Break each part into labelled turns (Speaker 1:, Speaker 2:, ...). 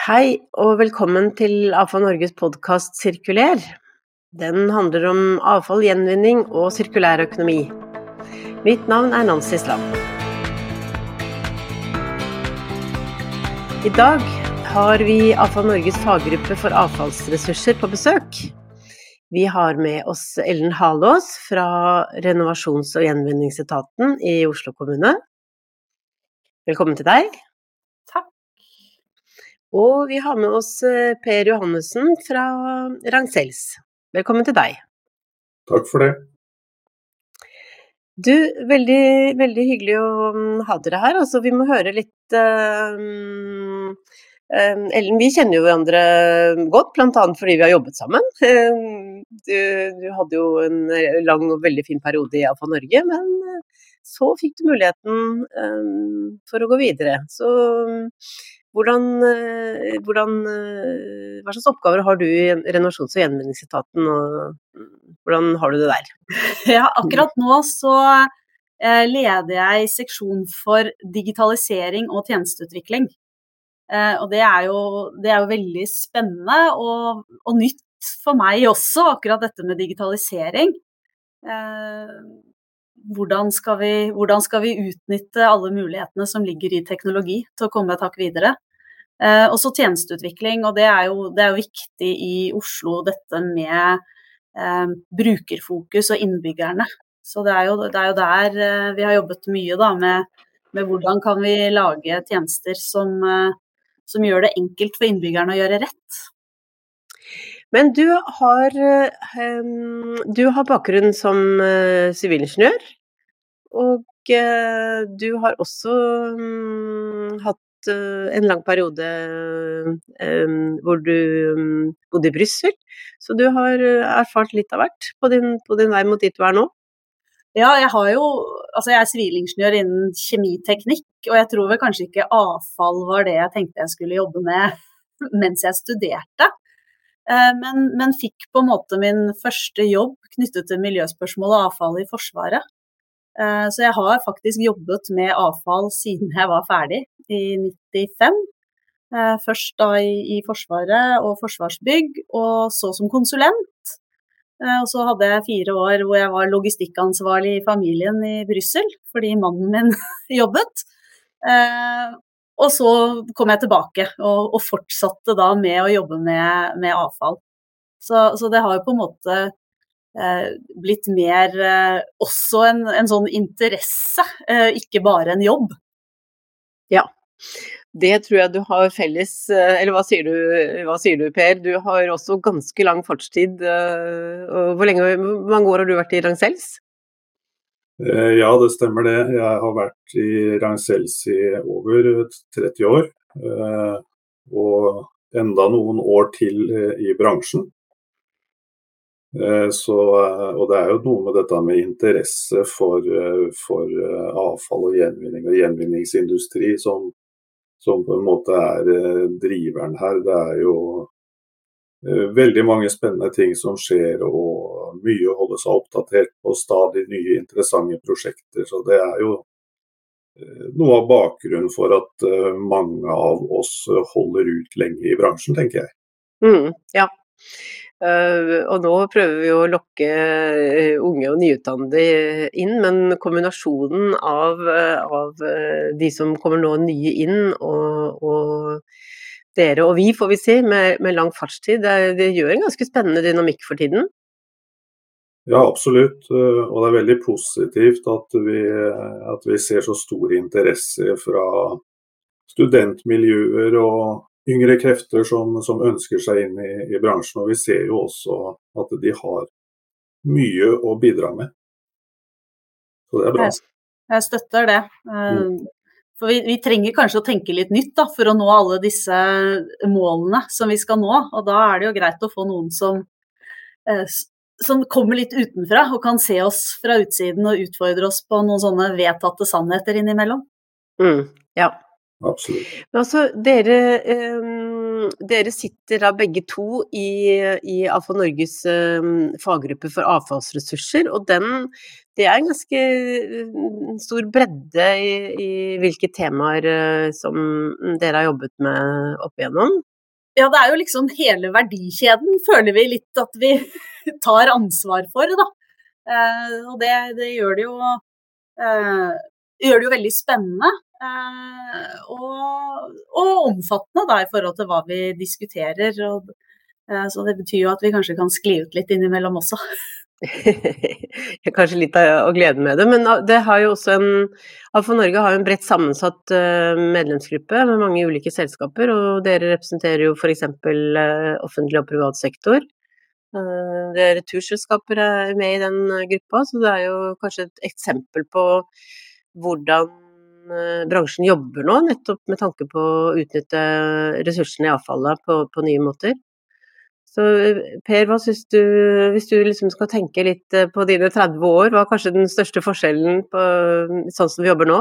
Speaker 1: Hei og velkommen til AFA Norges podkast Sirkuler. Den handler om avfall, gjenvinning og sirkulær økonomi. Mitt navn er Nancy Slam. I dag har vi AFA Norges faggruppe for avfallsressurser på besøk. Vi har med oss Ellen Halås fra renovasjons- og gjenvinningsetaten i Oslo kommune. Velkommen til deg. Og vi har med oss eh, Per Johannessen fra Ragn-Sells. Velkommen til deg.
Speaker 2: Takk for det.
Speaker 1: Du, veldig, veldig hyggelig å mm, ha dere her. Altså, vi må høre litt uh, uh, Ellen, vi kjenner jo hverandre godt, bl.a. fordi vi har jobbet sammen. Uh, du, du, hadde jo en lang og veldig fin periode i AFA Norge, men så fikk du muligheten for å gå videre. Så hvordan, hvordan, hva slags oppgaver har du i renovasjons- og gjenvinningsetaten, og hvordan har du det der?
Speaker 3: Ja, akkurat nå så eh, leder jeg seksjon for digitalisering og tjenesteutvikling. Eh, og det er, jo, det er jo veldig spennende og, og, nytt for meg også, akkurat dette med digitalisering. Hvordan skal, vi, hvordan skal vi utnytte alle mulighetene som ligger i teknologi til å komme et hakk videre? Eh, også tjenesteutvikling, og det er, jo, det er, jo, viktig i Oslo dette med eh, brukerfokus og innbyggerne. Så det er jo, det er jo der eh, vi har jobbet mye da, med, med, hvordan kan vi lage tjenester som, eh, som gjør det enkelt for innbyggerne å gjøre rett.
Speaker 1: Men du har, um, du har bakgrunn som sivilingeniør, uh, og uh, du har også um, hatt en lang periode hvor du bodde i Brussel, så du har erfart litt av hvert på din, på din vei mot dit du er nå?
Speaker 3: Ja, jeg har jo Altså, jeg er sivilingeniør innen kjemiteknikk, og jeg tror vel kanskje ikke avfall var det jeg tenkte jeg skulle jobbe med mens jeg studerte. Eh, men, men, fikk på en måte min første jobb knyttet til miljøspørsmål og avfall i Forsvaret. Eh, så jeg har faktisk jobbet med avfall siden jeg var ferdig, i 95. Eh, først da i, i Forsvaret og Forsvarsbygg, og så som konsulent. Og så hadde jeg fire år hvor jeg var logistikkansvarlig i familien i Brussel, fordi mannen min jobbet. Og så kom jeg tilbake og, og fortsatte da med å jobbe med, med avfall. Så, så, det har jo på en måte eh, blitt mer eh, også en, en, sånn interesse, eh, ikke bare en jobb.
Speaker 1: Ja, det tror jeg du har felles eh, Eller hva sier du, hva sier du Per? Du har også ganske lang fartstid. Eh, hvor, lenge, hvor mange år har du vært i Ragn-Sells?
Speaker 2: Eh, ja, det stemmer det. Jeg har vært i Ragn-Sells i over 30 år. Eh, og enda noen år til eh, i bransjen. Så, og det er jo noe med dette med interesse for, for avfall og gjenvinning og gjenvinningsindustri som, som, på en måte er driveren her. Det er jo veldig mange spennende ting som skjer og mye å holde seg oppdatert på, stadig nye interessante prosjekter. Så det er jo eh, noe av bakgrunnen for at eh, mange av oss holder ut lenge i bransjen, tenker jeg.
Speaker 1: Mm, ja. Og nå prøver vi å lokke unge og nyutdannede inn, men kombinasjonen av, av de som kommer nå nye inn, og, og dere og vi, får vi si, med, med lang fartstid, det, det, gjør en ganske spennende dynamikk for tiden.
Speaker 2: Ja, absolutt. Eh, og det er veldig positivt at vi, at vi ser så stor interesse fra studentmiljøer og yngre krefter som, som ønsker seg inn i, i, bransjen. Og vi ser jo også at de har mye å bidra med. Så det er bra.
Speaker 3: Jeg, jeg støtter det. Eh, mm. For vi, vi, trenger kanskje å tenke litt nytt da, for å nå alle disse målene som vi skal nå. Og da er det jo greit å få noen som eh, som kommer litt utenfra og kan se oss fra utsiden og utfordre oss på noen sånne vedtatte sannheter innimellom.
Speaker 1: Mm, ja.
Speaker 2: Absolutt.
Speaker 1: Men altså, dere, um, dere sitter da begge to i, i AFA Norges um, faggruppe for avfallsressurser, og den det er en ganske stor bredde i, i hvilke temaer uh, som dere har jobbet med opp igjennom.
Speaker 3: Ja, det er jo liksom hele verdikjeden føler vi litt at vi tar ansvar for, da. Eh, og det, det, gjør det jo eh, gjør det jo veldig spennende. Eh, og, og, omfattende da, i forhold til hva vi diskuterer. Og, så det betyr jo at vi kanskje kan skli ut litt innimellom også.
Speaker 1: Kanskje litt av gleden med det, men det har jo også en AFO Norge har jo en bredt sammensatt medlemsgruppe med mange ulike selskaper, og dere representerer jo f.eks. Offentlig og privat sektor. Eh, dere returselskaper er med i den gruppa, så det er jo kanskje et eksempel på hvordan bransjen jobber nå, nettopp med tanke på å utnytte ressursene i avfallet på, på nye måter. Så Per, hva syns du, hvis du liksom skal tenke litt eh, på dine 30 år, hva er kanskje den største forskjellen på sånn som vi jobber nå?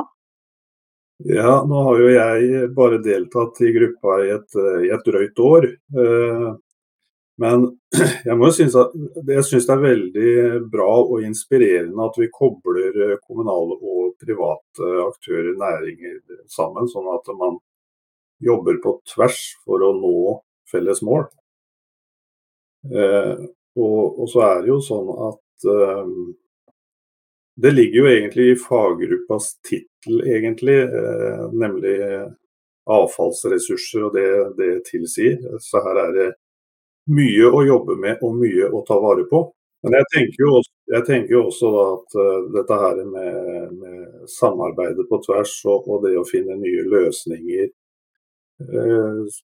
Speaker 2: Ja, nå har jo jeg bare deltatt i gruppa i et, i et drøyt år. Eh, men jeg må jo synes at jeg syns det er veldig bra og inspirerende at vi kobler kommunale og private aktører, næringer, sammen. Sånn at man jobber på tvers for å nå felles mål. Eh, og, og, så er det jo sånn at eh, det ligger jo egentlig i faggruppas tittel, egentlig, eh, nemlig avfallsressurser og det det tilsier. Så her er det mye å jobbe med og mye å ta vare på. Men jeg tenker jo også, tenker jo også at uh, dette her med, med, samarbeidet på tvers og, og, det å finne nye løsninger, uh,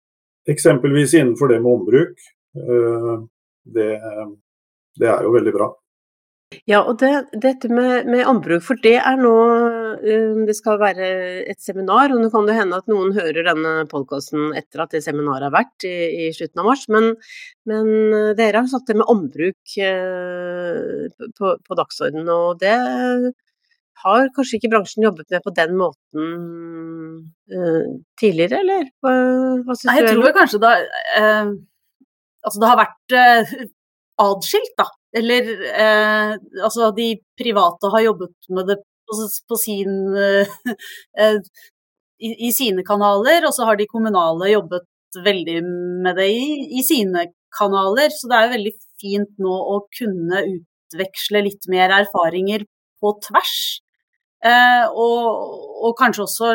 Speaker 2: eksempelvis innenfor det med ombruk, uh, det, det er jo veldig bra.
Speaker 1: Ja, og det, dette med, med ombruk, for det er nå um, Det skal være et seminar, og nå kan det hende at noen hører denne podkasten etter at det seminaret har vært i, i slutten av mars, men, men, uh, dere har satt det med ombruk uh, på, på dagsordenen, og det har kanskje ikke bransjen jobbet med på den måten uh, tidligere, eller hva, hva syns
Speaker 3: du? Jeg tror kanskje da uh Altså det har vært uh, adskilt, da. Eller eh, altså de private har jobbet med det på, på sin eh, i, i, sine kanaler, og så har de kommunale jobbet veldig med det i, i sine kanaler. Så det er jo veldig fint nå å kunne utveksle litt mer erfaringer på tvers. Eh, og, og, kanskje også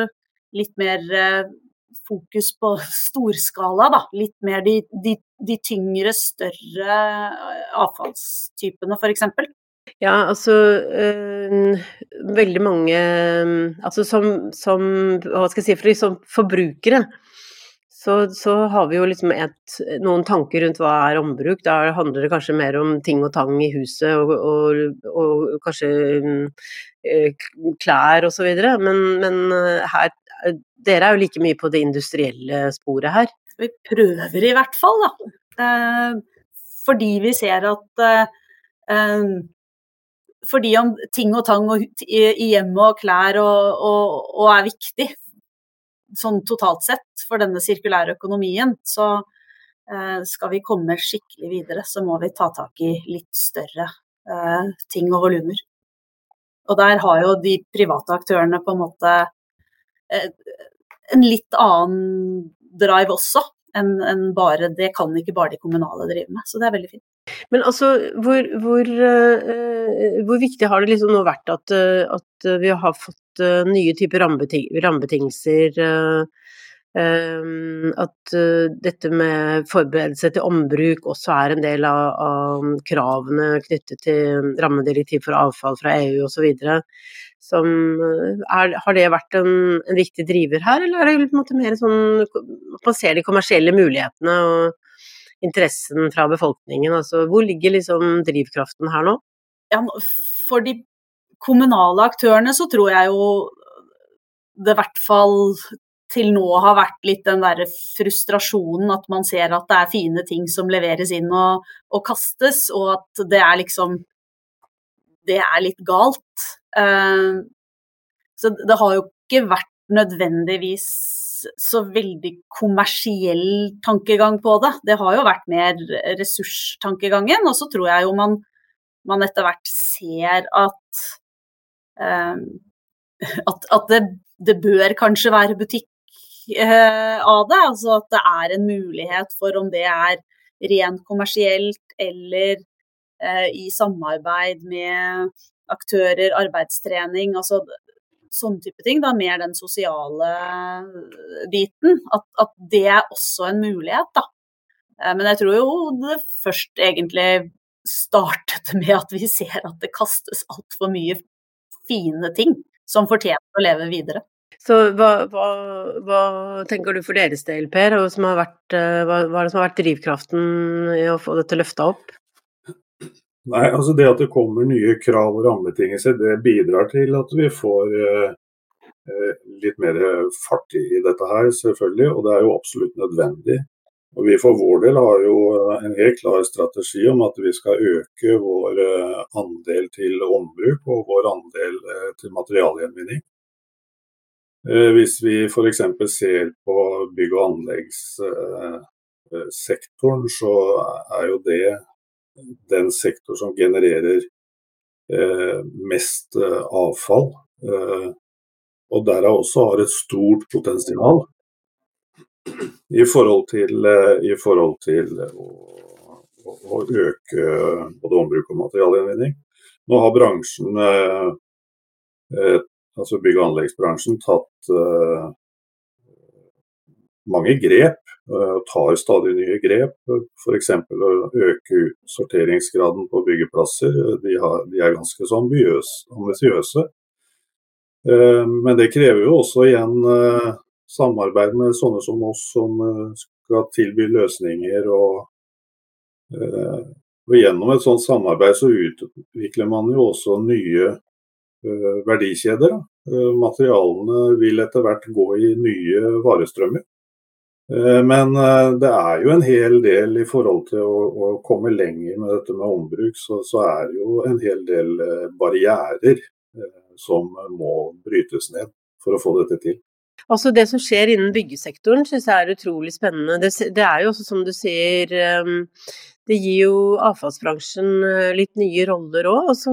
Speaker 3: litt mer eh, fokus på storskala, da. Litt mer de, de, de tyngre, større eh, avfallstypene, f.eks.
Speaker 1: Ja, altså øh, veldig mange Altså som, som, Hva skal jeg si, for liksom forbrukere så, så, har vi jo liksom et, noen tanker rundt hva er ombruk. Da handler det kanskje mer om ting og tang i huset og, og, og kanskje øh, klær osv. Men, men her dere er jo like mye på det industrielle sporet her?
Speaker 3: Vi prøver i hvert fall, da. Eh, fordi vi ser at eh, Fordi om ting og tang i hjemmet og klær og, og, og, er viktig, sånn totalt sett, for denne sirkulære økonomien, så eh, skal vi komme skikkelig videre, så må vi ta tak i litt større ting og volumer. Og der har jo de private aktørene på en måte en litt annen drive også. Enn en bare, Det kan ikke bare de kommunale drive med, så det er veldig fint.
Speaker 1: Men altså, hvor, hvor, uh, hvor viktig har det liksom nå vært at, uh, at vi har fått uh, nye typer rammebeting rammebetingelser? at dette med forberedelse til ombruk også er en del av, av kravene knyttet til rammedirektiv for avfall fra EU osv. Som, eh, er, har det vært en, en, viktig driver her, eller er det på en måte mer sånn at man ser de kommersielle mulighetene og interessen fra befolkningen? Altså, hvor ligger liksom drivkraften her nå?
Speaker 3: Ja, for de kommunale aktørene så tror jeg jo det i hvert fall til nå har vært litt den der frustrasjonen at man ser at det er fine ting som leveres inn og, og kastes, og at det er liksom Det er litt galt. Uh, så det har jo ikke vært nødvendigvis så veldig kommersiell tankegang på det. Det har jo vært mer ressurstankegangen, og så tror jeg jo man, man etter hvert ser at uh, at, at det, det, bør kanskje være butikk eh, av det. Altså at det er en mulighet for om det er rent kommersielt eller eh, i samarbeid med aktører, arbeidstrening, altså sånne type ting. Da mer den sosiale biten. At, at det er også en mulighet, da. Eh, men jeg tror jo det først egentlig startet med at vi ser at det kastes altfor mye fine ting som fortjener å leve videre.
Speaker 1: Så hva, hva, hva, tenker du for deres del, Per? Eh, hva, hva, er det som har vært drivkraften i å få dette løfta opp?
Speaker 2: Nei, altså Det at det kommer nye krav og rammebetingelser, det bidrar til at vi får eh, eh litt mer fart i dette her, selvfølgelig. Og det er jo absolutt nødvendig. Og Vi for vår del har jo en helt klar strategi om at vi skal øke vår eh, andel til ombruk og vår andel til materialgjenvinning. Eh, hvis vi f.eks. ser på bygg- og anleggssektoren, så er jo det den sektor som genererer eh, mest eh, avfall. Og derav også har et stort potensial i forhold til, i forhold til å, å, øke både ombruk og materialgjenvinning. Nå har bransjen altså bygg- og anleggsbransjen, tatt mange grep. Uh, tar stadig nye grep. F.eks. å øke sorteringsgraden på byggeplasser. De, har, de er ganske så ambisiøse. Uh, men det krever jo også igjen samarbeid med sånne som oss, som skal tilby løsninger. og og Gjennom et sånt samarbeid så utvikler man jo også nye Eh, verdikjeder. Eh, materialene vil etter hvert gå i nye varestrømmer. Eh, men det er jo en hel del i forhold til å, å komme lenger med dette med ombruk, så, så, er det jo en hel del barrierer som må brytes ned for å få dette til.
Speaker 1: Altså Det som skjer innen byggesektoren synes jeg er utrolig spennende. Det, det er jo også som du sier, det gir jo avfallsbransjen eh, litt nye roller òg. Og så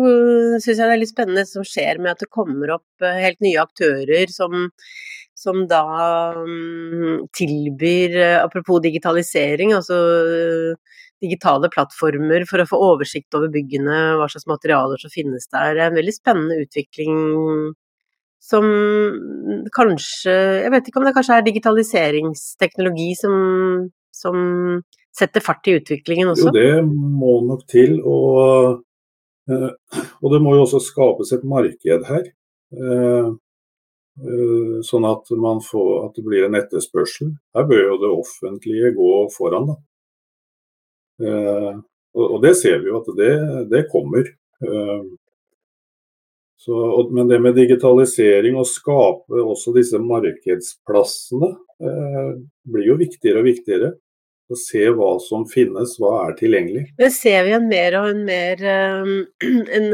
Speaker 1: syns jeg det er litt spennende det som skjer med at det kommer opp eh, helt nye aktører som, som da um, tilbyr, eh, apropos digitalisering, altså digitale plattformer for å få oversikt over byggene, hva slags materialer som finnes der. Det er en veldig spennende utvikling som kanskje Jeg vet ikke om det kanskje er digitaliseringsteknologi som, som setter fart i utviklingen også?
Speaker 2: Jo, det må nok til. Og, eh, og det må jo også skapes et marked her. Eh, eh, sånn at, får, at, det blir en etterspørsel. Her bør jo det offentlige gå foran. Da. Og det ser vi jo at det, det kommer. Så, men det med digitalisering og skape også disse markedsplassene eh, blir jo viktigere og viktigere Å se hva som finnes, hva er tilgjengelig.
Speaker 1: Det ser vi en mer og en mer en,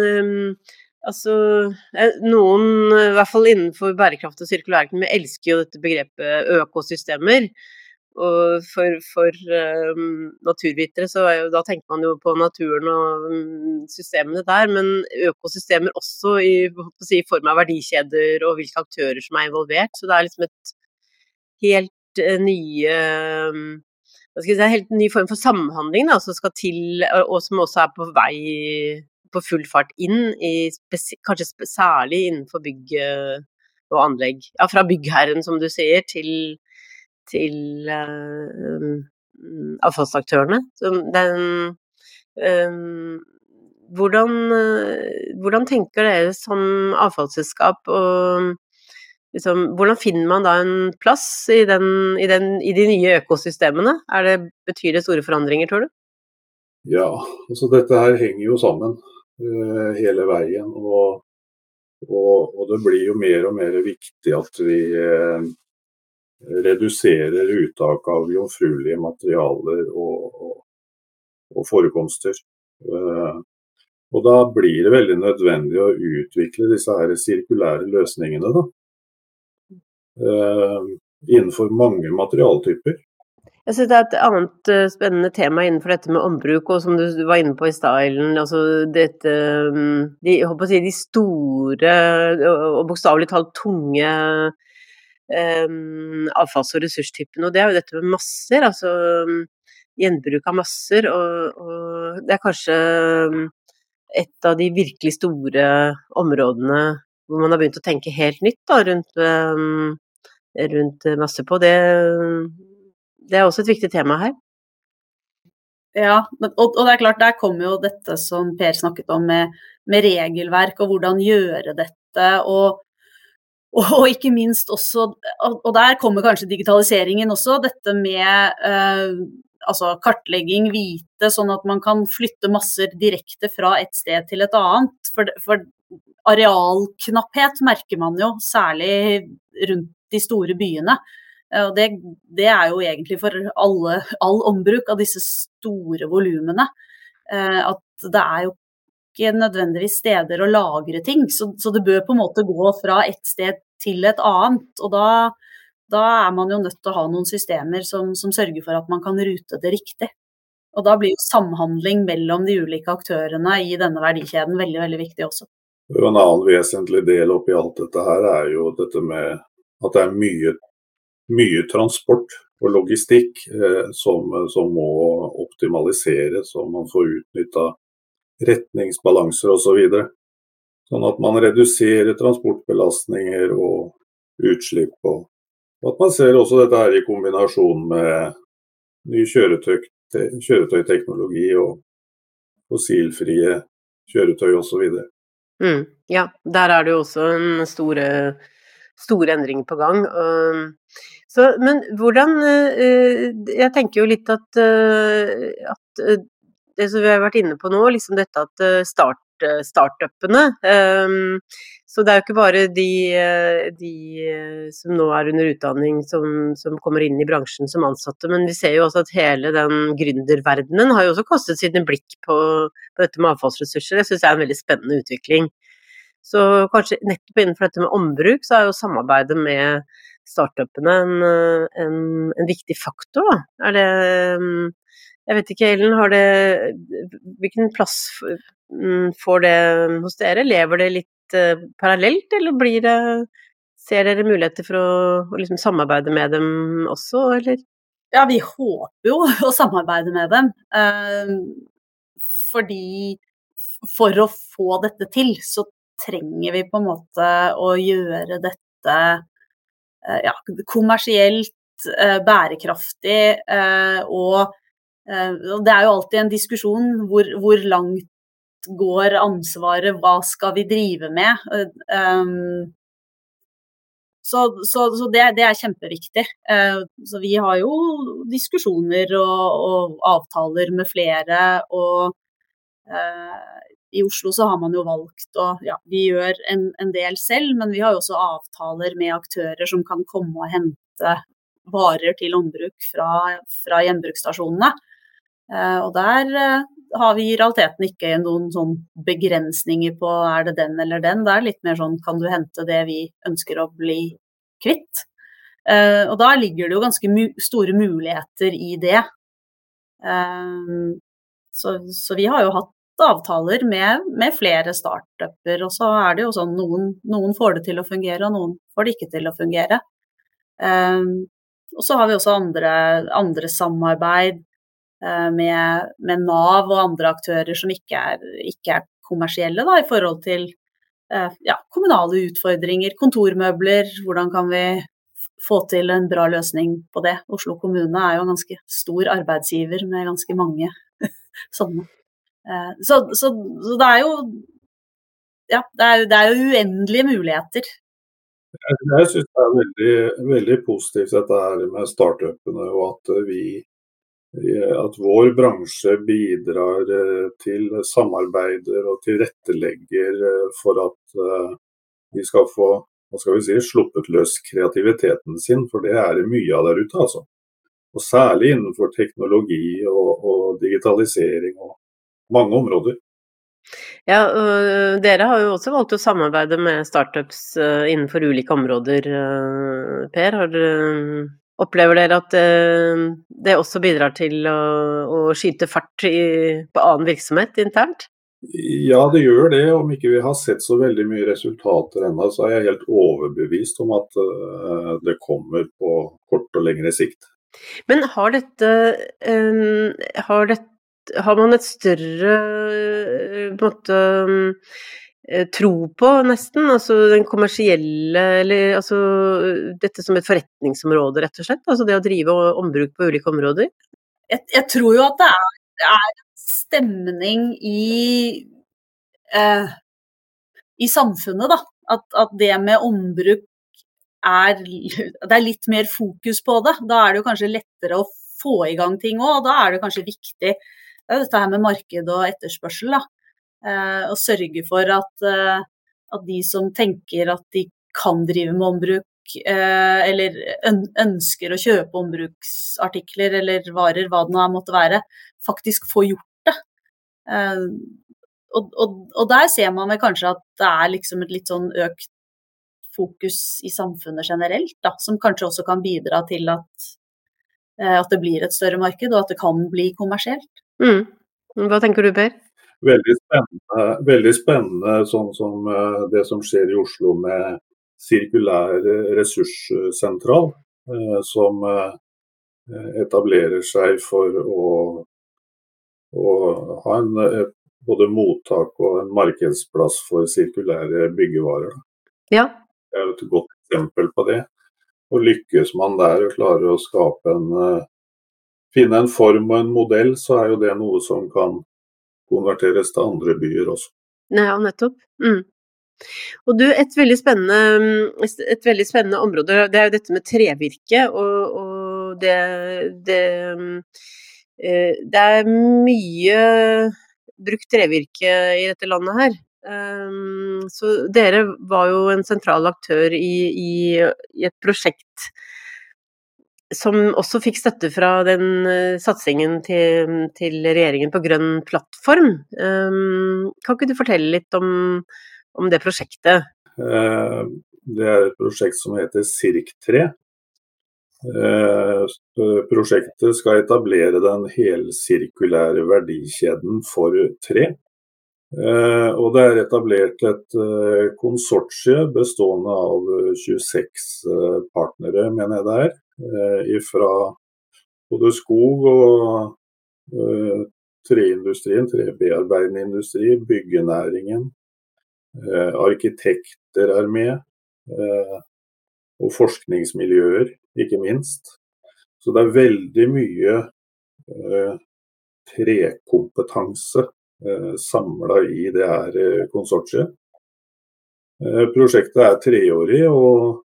Speaker 1: Altså, eh, noen, i hvert fall innenfor bærekraft og sirkulærøkonomi, elsker jo dette begrepet økosystemer. Og for, for um, naturvitere så jo, da tenker man jo på naturen og um, systemene der, men økosystemer også i, si, form av verdikjeder og hvilke aktører som er involvert. Så det er liksom et helt uh, nye um, si, en helt ny form for samhandling da, som skal til, og som også er på vei på full fart inn, i kanskje særlig innenfor bygg og anlegg. Ja, fra byggherren, som du sier, til, til uh, avfallsaktørene. Den, uh, hvordan, hvordan, tenker dere som avfallsselskap og liksom, hvordan finner man da en plass i, den, i, den, i de nye økosystemene? Er det, betyr det store forandringer, tror du?
Speaker 2: Ja, altså dette her henger jo sammen uh, hele veien. Og, og, og, det blir jo mer og mer viktig at vi uh, reduserer uttak av jomfruelige materialer og, og forekomster. Uh, og da blir det veldig nødvendig å utvikle disse her sirkulære løsningene. Da. Eh, innenfor mange materialtyper.
Speaker 1: Jeg synes Det er et annet uh, spennende tema innenfor dette med ombruk, og som du var inne på i stylen. Altså dette um, de, si, de store og bokstavelig talt tunge um, avfalls- og ressurstypene. Og det er jo dette med masser, altså um, gjenbruk av masser. Og, og, det er kanskje et av de virkelig store områdene hvor man har begynt å tenke helt nytt da, rundt, um, rundt masse på. Det, det er også et viktig tema her.
Speaker 3: Ja, og, det er klart, der kommer jo dette som Per snakket om med, med regelverk og hvordan gjøre dette. Og, og, ikke minst også, og der kommer kanskje digitaliseringen også, dette med eh, altså kartlegging, vite, sånn at man kan flytte masser direkte fra et sted til et annet. For, for arealknapphet merker man jo, særlig rundt de store byene. Eh, og det, det, er jo egentlig for alle, all ombruk av disse store volumene. Eh, at det er jo ikke nødvendigvis steder å lagre ting. Så, så, det bør på en måte gå fra et sted til et annet. Og da, da er man jo nødt til å ha noen systemer som, som, sørger for at man kan rute det riktig. Og da blir jo samhandling mellom de ulike aktørene i denne verdikjeden veldig, veldig viktig også.
Speaker 2: En annen vesentlig del oppi alt dette her er jo dette med at det er mye mye transport og logistikk eh, som, som, må optimaliseres, så man får utnytta retningsbalanser osv. Så videre. sånn at man reduserer transportbelastninger og utslipp. Og, og at man ser også dette her i kombinasjon med ny kjøretøy, kjøretøyteknologi og fossilfrie kjøretøy osv.
Speaker 1: Mm, ja, der er det jo også en store store endring på gang. Så, men hvordan eh, Jeg tenker jo litt at, eh, at eh, det som vi har vært inne på nå, liksom dette at start, startupene Så det er jo ikke bare de, de, som nå er under utdanning som, som, kommer inn i bransjen som ansatte, men vi ser jo også at hele den gründerverdenen har jo også kastet sine blikk på, på dette med avfallsressurser. Det syns jeg er en veldig spennende utvikling. Så kanskje nettopp innenfor dette med ombruk, så er jo samarbeidet med startupene en, en, en viktig faktor, da. Er det Jeg vet ikke, Ellen, har det Hvilken plass mm, får det hos dere? Lever det litt uh, parallelt, eller blir det Ser dere muligheter for å, å liksom samarbeide med dem også, eller?
Speaker 3: Ja, vi håper jo å samarbeide med dem. Fordi for å få dette til, så trenger vi på en måte å gjøre dette eh, ja, kommersielt eh, bærekraftig. Eh, og det er jo alltid en diskusjon hvor, hvor langt går ansvaret, hva skal vi drive med? Så, så, så det, det, er kjempeviktig. Så vi har jo diskusjoner og, og avtaler med flere. Og i Oslo så har man jo valgt å Ja, vi gjør en, en, del selv, men vi har jo også avtaler med aktører som kan komme og hente varer til ombruk fra, fra gjenbruksstasjonene. Eh, og der eh, har vi i realiteten ikke noen sånn begrensninger på er det den eller den. Det er litt mer sånn kan du hente det vi ønsker å bli kvitt. Eh, og da ligger det jo ganske store muligheter i det. Så, så, vi har jo hatt avtaler med, med, flere startuper. Og så er det jo sånn noen, noen, får det til å fungere, og noen får det ikke til å fungere. Um, og så har vi også andre, andre samarbeid uh, med, med, Nav og andre aktører som ikke er, ikke er kommersielle da, i forhold til uh, ja, kommunale utfordringer, kontormøbler. Hvordan kan vi få til en bra løsning på det? Oslo kommune er jo en ganske stor arbeidsgiver med ganske mange sånne. Eh, så, så, så, det er jo Ja, det er, det er jo uendelige muligheter.
Speaker 2: Jeg syns det er veldig, veldig, positivt dette her med startupene, og at vi at vår bransje bidrar eh, til samarbeider og tilrettelegger eh, for at vi skal få hva skal vi si, sluppet løs kreativiteten sin, for det er det mye av der ute. altså. Og Særlig innenfor teknologi og, og digitalisering og mange områder.
Speaker 1: Ja, og Dere har jo også valgt å samarbeide med startups eh, innenfor ulike områder, eh, Per. Dere, opplever dere at det også bidrar til å, å skyte fart i, på annen virksomhet internt?
Speaker 2: Ja, det gjør det. Om ikke vi har sett så veldig mye resultater ennå, så er jeg helt overbevist om at det kommer på kort og lengre sikt.
Speaker 1: Men har dette, har, det, har man et større uh, på en måte um, tro på, nesten? Altså den kommersielle Eller altså dette som et forretningsområde, rett og slett? Altså det å drive ombruk på ulike områder?
Speaker 3: Jeg, jeg tror jo at det er, det er stemning i eh, i samfunnet, da. At, at, det med ombruk er Det er litt mer fokus på det. Da er det jo kanskje lettere å få i gang ting òg, og da er det kanskje viktig det er dette her med marked og etterspørsel. da. Eh, å sørge for at, eh, at, de som tenker at de kan drive med ombruk, eh, eller ønsker å kjøpe ombruksartikler eller varer, hva det nå måtte være, faktisk får gjort Eh, og, og, og, der ser man vel kanskje at det er liksom et litt sånn økt fokus i samfunnet generelt, da, som kanskje også kan bidra til at, at, det blir et større marked, og at det kan bli kommersielt.
Speaker 1: Mm. Hva tenker du, Per?
Speaker 2: Veldig spennende, veldig spennende sånn som eh, det som skjer i Oslo med sirkulær ressurssentral, som etablerer seg for å å ha en, både mottak og en markedsplass for sirkulære byggevarer.
Speaker 1: Ja.
Speaker 2: Det er et godt eksempel på det. Og lykkes man der og klarer å skape en eh, finne en form og en modell, så er jo det noe som kan konverteres til andre byer også.
Speaker 1: Ja, nettopp. Mm. Og du, et veldig, et veldig spennende, område, det er jo dette med trevirke. Og, og det, det Eh, det er mye brukt trevirke i dette landet her. Ehm, så dere var jo en sentral aktør i, i, i et prosjekt som også fikk støtte fra den eh, satsingen til, til, regjeringen på grønn plattform. Ehm, kan ikke du fortelle litt om, om det prosjektet?
Speaker 2: Eh, det er et prosjekt som heter SIRK3. Eh, prosjektet skal etablere den helsirkulære verdikjeden for tre. Eh, og det er etablert et eh, konsortie bestående av 26 partnere, mener jeg det er. Fra både skog og treindustrien, trebearbeidende industri, byggenæringen. Arkitekter er med og forskningsmiljøer, ikke minst. Så det er veldig mye eh, trekompetanse eh, samla i det her eh, konsortiet. Eh, prosjektet er treårig og, eh,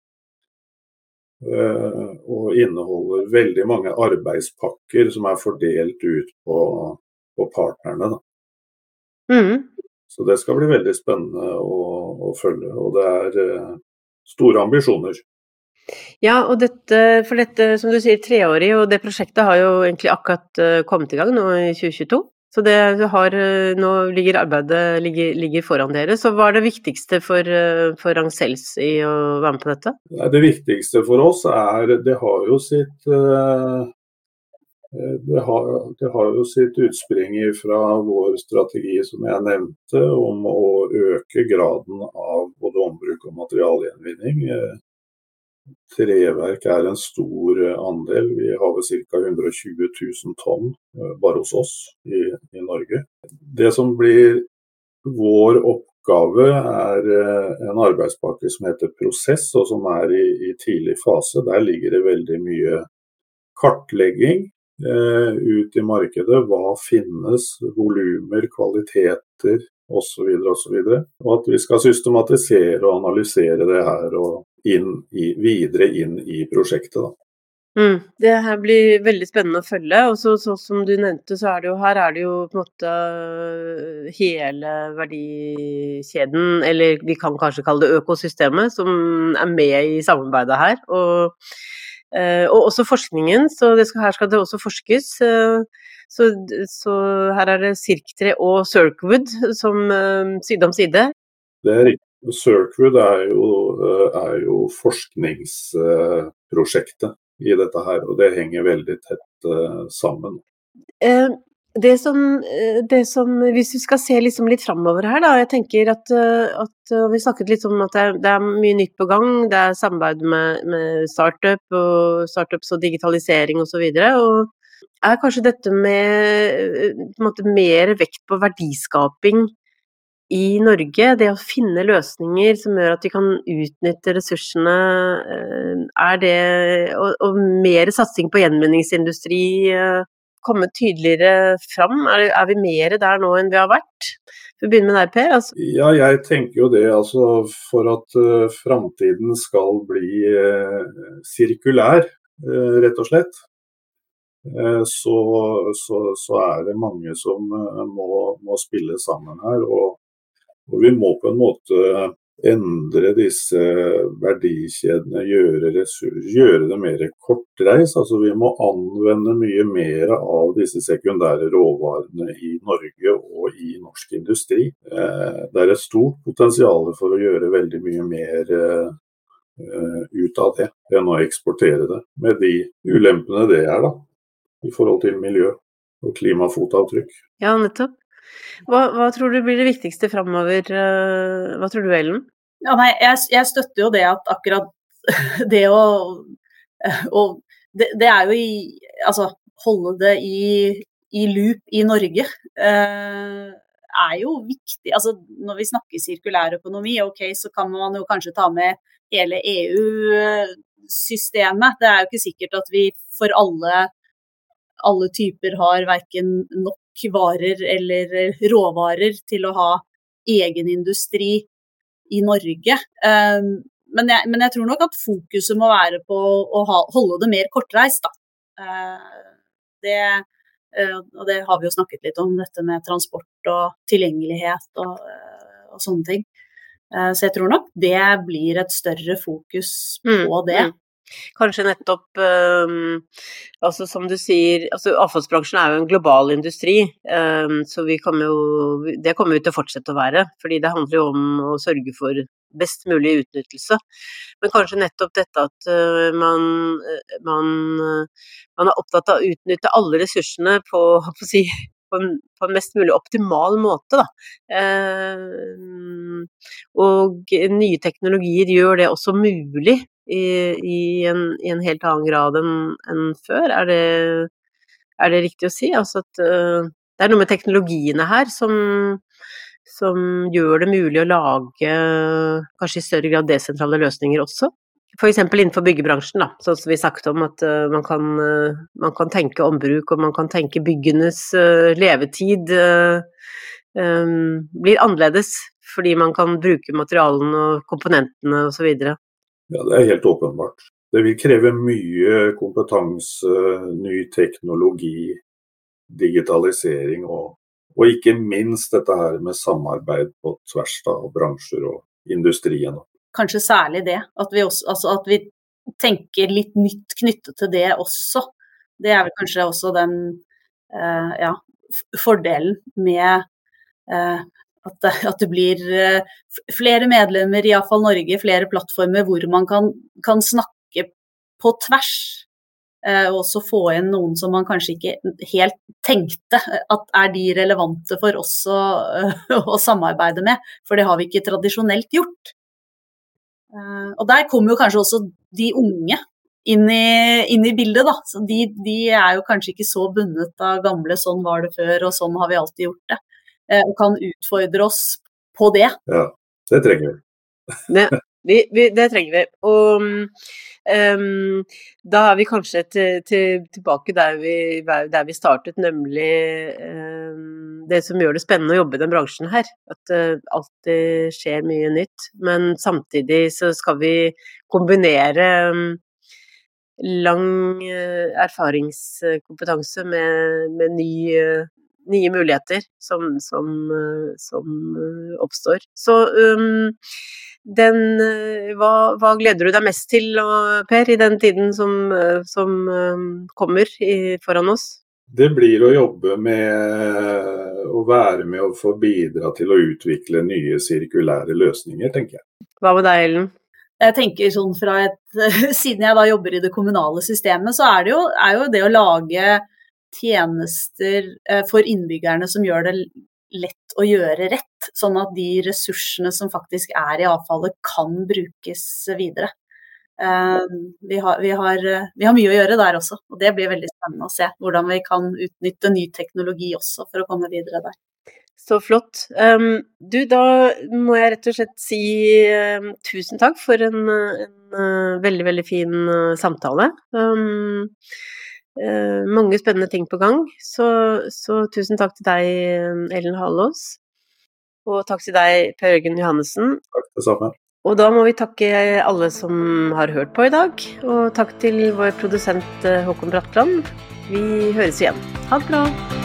Speaker 2: og, inneholder veldig mange arbeidspakker som er fordelt ut på, på partnerne.
Speaker 1: Mm.
Speaker 2: Så det skal bli veldig spennende å, å følge. Og det er eh, store ambisjoner.
Speaker 1: Ja, og dette, for dette, som du sier, treårig, og det prosjektet har jo egentlig akkurat uh, kommet i gang nå i 2022. Så det har, uh, nå ligger arbeidet ligger, ligger, foran dere. Så hva er det viktigste for, uh, for Ragn-Sells i å være med på dette?
Speaker 2: Det viktigste for oss er Det har jo sitt det har, det har, jo sitt utspring fra vår strategi som jeg nevnte, om å øke graden av både ombruk og materialgjenvinning treverk er en stor eh, andel. Vi har vel ca. 120 000 tonn eh, bare hos oss i, i, Norge. Det som blir vår oppgave, er eh, en arbeidspakke som heter Prosess, og som er i, i tidlig fase. Der ligger det veldig mye kartlegging eh, ut i markedet. Hva finnes, volumer, kvaliteter osv. osv. Og, og at vi skal systematisere og analysere det her og inn i, videre inn i prosjektet. Da.
Speaker 1: Mm, det her blir veldig spennende å følge. og så, så, Som du nevnte, så er det jo her er det jo på en måte øh, hele verdikjeden, eller vi kan kanskje kalle det økosystemet, som er med i samarbeidet her. Og, øh, og også forskningen, så skal, her skal det også forskes. Øh, så, så her er det Sirktre og Circwood som side om side.
Speaker 2: Det er riktig. Circwood er jo, eh, er jo forskningsprosjektet i dette her, og det henger veldig tett uh, sammen.
Speaker 1: Eh, Det som, eh, det som, Hvis vi skal se liksom litt framover her, da. Jeg tenker at, eh, at, eh, Vi snakket litt om at det er, det er, mye nytt på gang. Det er samarbeid med, med startup og startups og digitalisering osv. Og, og er kanskje dette med måte, mer vekt på verdiskaping i Norge, det å finne løsninger som gjør at vi kan utnytte ressursene, er det Og, og mer satsing på gjenvinningsindustri komme tydeligere fram? Er, er, vi mer der nå enn vi har vært? Vi begynner med deg, Per. Altså.
Speaker 2: Ja, jeg tenker jo det. Altså, for at uh, framtiden skal bli uh, sirkulær, uh, rett og slett, så, så, så, er det mange som må, må, spille sammen her. Og, og, vi må på en måte endre disse verdikjedene, gjøre, ressurs, gjøre det mer kortreist. Altså vi må anvende mye mer av disse sekundære råvarene i Norge og i norsk industri. Eh, det er et stort potensial for å gjøre veldig mye mer eh, ut av det enn å eksportere det, med de ulempene det er da, i forhold til miljø og klimafotavtrykk.
Speaker 1: Ja, nettopp. Hva, hva, tror du blir det viktigste framover? Eh, hva tror du, Ellen?
Speaker 3: Ja, nei, jeg, jeg, støtter jo det at akkurat det å, å det, det, er jo i Altså, holde det i, i loop i Norge eh, er jo viktig. Altså, når vi snakker sirkulær økonomi, ok, så kan man jo kanskje ta med hele EU-systemet. Det er jo ikke sikkert at vi for alle, alle typer har verken nok varer eller råvarer til å ha egen industri i Norge. Um, men, jeg, men, jeg, tror nok at fokuset må være på å ha, holde det mer kortreist, da. Uh, det, uh, og det har vi jo snakket litt om, dette med transport og tilgjengelighet og, uh, og sånne ting. så jeg tror nok det blir et større fokus på mm, det. Mm.
Speaker 1: Kanskje nettopp um, altså Som du sier, altså avfallsbransjen er jo en global industri. Um, så vi kommer jo Det kommer vi til å fortsette å være. Fordi det handler jo om å sørge for best mulig utnyttelse. Men kanskje nettopp dette at uh, man, man, uh, man, er opptatt av å utnytte alle ressursene på, på, si, på, en, på en, mest mulig optimal måte. Uh, og nye teknologier gjør det også mulig i, i, en, i en, helt annen grad enn en før. Er det, er det, riktig å si? Altså at uh, det er noe med teknologiene her som, som gjør det mulig å lage kanskje i større grad desentrale løsninger også. F.eks. innenfor byggebransjen, da, sånn som vi snakket om, at uh, man, kan, uh, man, kan, tenke ombruk og man kan tenke byggenes levetid um, blir annerledes fordi man kan bruke materialene og komponentene osv.
Speaker 2: Ja, det er helt åpenbart. Det vil kreve mye kompetanse, ny teknologi, digitalisering og, og ikke minst dette her med samarbeid på tvers av bransjer og industrien.
Speaker 3: Kanskje særlig det, at vi, også, altså at vi tenker litt nytt knyttet til det også. Det er vel kanskje også den eh, ja, fordelen med eh, at at det, blir eh, flere medlemmer iallfall Norge, flere plattformer hvor man kan, kan snakke på tvers. Eh, og også få inn noen som man kanskje ikke helt tenkte at er de relevante for oss å, å samarbeide med, for det har vi ikke tradisjonelt gjort. Eh, og der kommer jo kanskje også de unge inn i, inn i bildet, da. Så de, de, er jo kanskje ikke så bundet av gamle 'sånn var det før', og 'sånn har vi alltid gjort det'. Eh, og kan utfordre oss på det.
Speaker 2: Ja, det trenger vi.
Speaker 1: det, vi, vi, det trenger vi. Og um, da er vi kanskje til, til, tilbake der vi, der vi, startet, nemlig um, det som gjør det spennende å jobbe i den bransjen her. At uh, alltid skjer mye nytt. Men samtidig så skal vi kombinere um, lang uh, erfaringskompetanse med, med ny uh, nye muligheter som, som, eh, som eh, oppstår. Så um, den eh, hva, hva, gleder du deg mest til, Per, i den tiden som, som kommer i, foran oss?
Speaker 2: Det blir å jobbe med å være med og få bidra til å utvikle nye sirkulære løsninger, tenker jeg.
Speaker 1: Hva med deg, Ellen?
Speaker 3: Jeg tenker sånn fra et, Siden jeg da jobber i det kommunale systemet, så er det jo, er jo det å lage tjenester for innbyggerne som gjør det lett å gjøre rett, sånn at de ressursene som faktisk er i avfallet kan brukes videre. Vi har, vi, har, vi har, mye å gjøre der også, og det blir veldig spennende å se hvordan vi kan utnytte ny teknologi også for å komme videre der.
Speaker 1: Så flott. Um, du, da må jeg rett og slett si um, tusen takk for en, en uh, veldig, veldig fin samtale. Uh, mange spennende ting på gang. Så, så, tusen takk til deg, Ellen Hallås. Og takk til deg, Per Jørgen Johannessen.
Speaker 2: Takk det samme.
Speaker 1: Og da må vi takke alle som har hørt på i dag. Og takk til vår produsent Håkon Bratland. Vi høres igjen. Ha det bra.